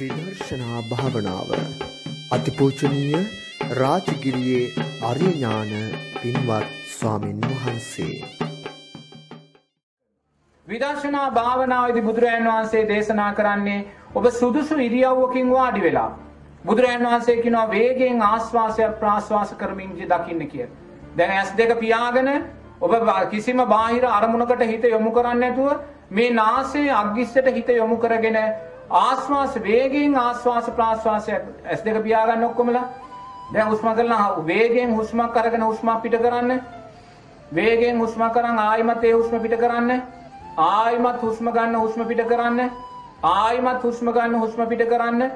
විදර්ශනා භාවනාව. අතිපූජනීය රාජගිරියේ අරියඥාන පින්වත් ස්වාමින් වහන්සේ. විදර්ශනා භාවනාවේදී බුදුරජාණන් වහන්සේ දේශනා කරන්නේ ඔබ සුදුසු ඉරියව්වකින් වාඩි වෙලා. බුදුරජාණන් වහන්සේ කියනවා වේගයෙන් ආස්වාසය ප්‍රාස්වාස කරමින් දකින්න කියලා. දැන් ඇස් දෙක පියාගෙන ඔබ කිසිම බාහිර අරමුණකට හිත යොමු කරන්නේ නැතුව මේ නාසයේ අග්ගිස්සට හිත යොමු කරගෙන ආස්වාස වේගයෙන් ආස්වාස ප්‍රාස්වාසය ඇස් දෙක පියාගන්න ඔක්කොමලා. දැන් හුස්ම කරලා වේගයෙන් හුස්මක් අරගෙන හුස්මක් පිට කරන්න. වේගයෙන් හුස්ම කරන් ආයිමත් ඒ හුස්ම පිට කරන්න. ආයිමත් හුස්ම ගන්න හුස්ම පිට කරන්න. ආයිමත් හුස්ම ගන්න හුස්ම පිට කරන්න.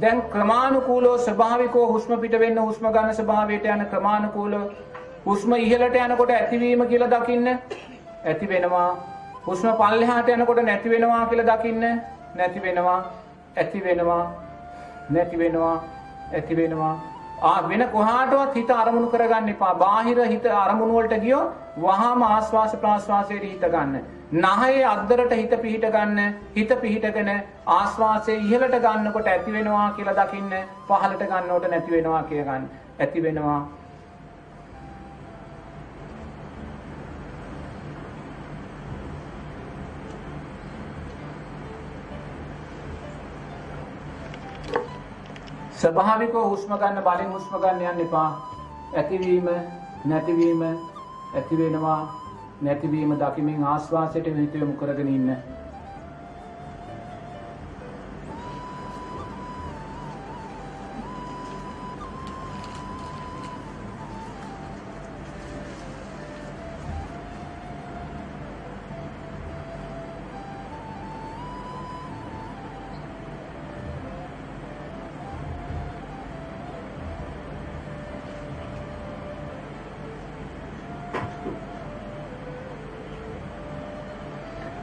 දැන් ක්‍රමානුකූලව ස්වභාවිකව හුස්ම පිට වෙන්න හුස්ම ගන්න ස්වභාවයට යන ක්‍රමානුකූලව හුස්ම ඉහළට යනකොට ඇතිවීම කියලා දකින්න. ඇති වෙනවා. හුස්ම පල්ලෙහාට යනකොට නැති වෙනවා කියලා දකින්න. නැති වෙනවා ඇති වෙනවා නැති වෙනවා ඇති වෙනවා ආ වෙන කොහාටවත් හිත අරමුණු කරගන්න එපා. බාහිර හිත අරමුණු වලට ගියොත් වහාම ආස්වාස ප්‍රාස්වාසයට හිත ගන්න. නහයේ අද්දරට හිත පිහිට ගන්න. හිත පිහිටගෙන ආස්වාසයේ ඉහළට ගන්නකොට ඇති වෙනවා කියලා දකින්න. පහළට ගන්නකොට නැති වෙනවා කියලා ගන්න. ඇති වෙනවා ස්වභාවිකව හුස්ම ගන්න බලෙන් හුස්ම ගන්න යන්න එපා. ඇතිවීම නැතිවීම ඇති වෙනවා නැතිවීම දකිමින් ආස්වාසයට හිත යොමු කරගෙන ඉන්න.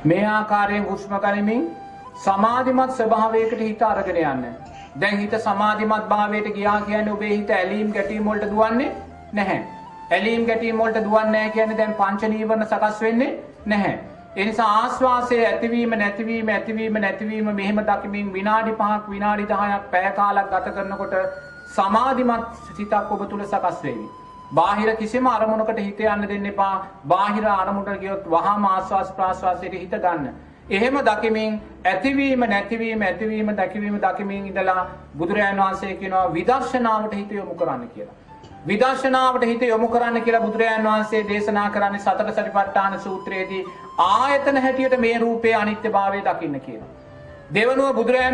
මේ ආකාරයෙන් හුස්ම ගනිමින් සමාධිමත් ස්වභාවයකට හිත අරගෙන යන්න. දැන් හිත සමාධිමත් භාවයට ගියා කියන්නේ ඔබේ හිත ඇලීම් ගැටීම් වලට දුවන්නේ නැහැ. ඇලීම් ගැටීම් වලට දුවන්නේ නැහැ කියන්නේ දැන් පංච නීවරණ සකස් වෙන්නේ නැහැ. ඒ නිසා ආස්වාසයේ ඇතිවීම නැතිවීම ඇතිවීම නැතිවීම මෙහෙම දකිමින් විනාඩි 5ක් විනාඩි 10ක් පැය කාලක් ගත කරනකොට සමාධිමත් සිතක් ඔබ තුල සකස් වෙයි. බාහිර කිසිම අරමුණකට හිත යන්න දෙන්න එපා. බාහිර අරමුණට ගියොත් වහාම ආස්වාස් ප්‍රාස්වාසයට හිත ගන්න. එහෙම දකිමින් ඇතිවීම නැතිවීම ඇතිවීම දැකීම දකිමින් ඉඳලා බුදුරජාණන් වහන්සේ කියනවා විදර්ශනාවට හිත යොමු කරන්න කියලා. විදර්ශනාවට හිත යොමු කරන්න කියලා බුදුරජාණන් වහන්සේ දේශනා කරන්නේ සතර සතිපට්ඨාන සූත්‍රයේදී ආයතන හැටියට මේ රූපයේ අනිත්‍යභාවය දකින්න කියලා. දෙවනුව බුදුරජාණන්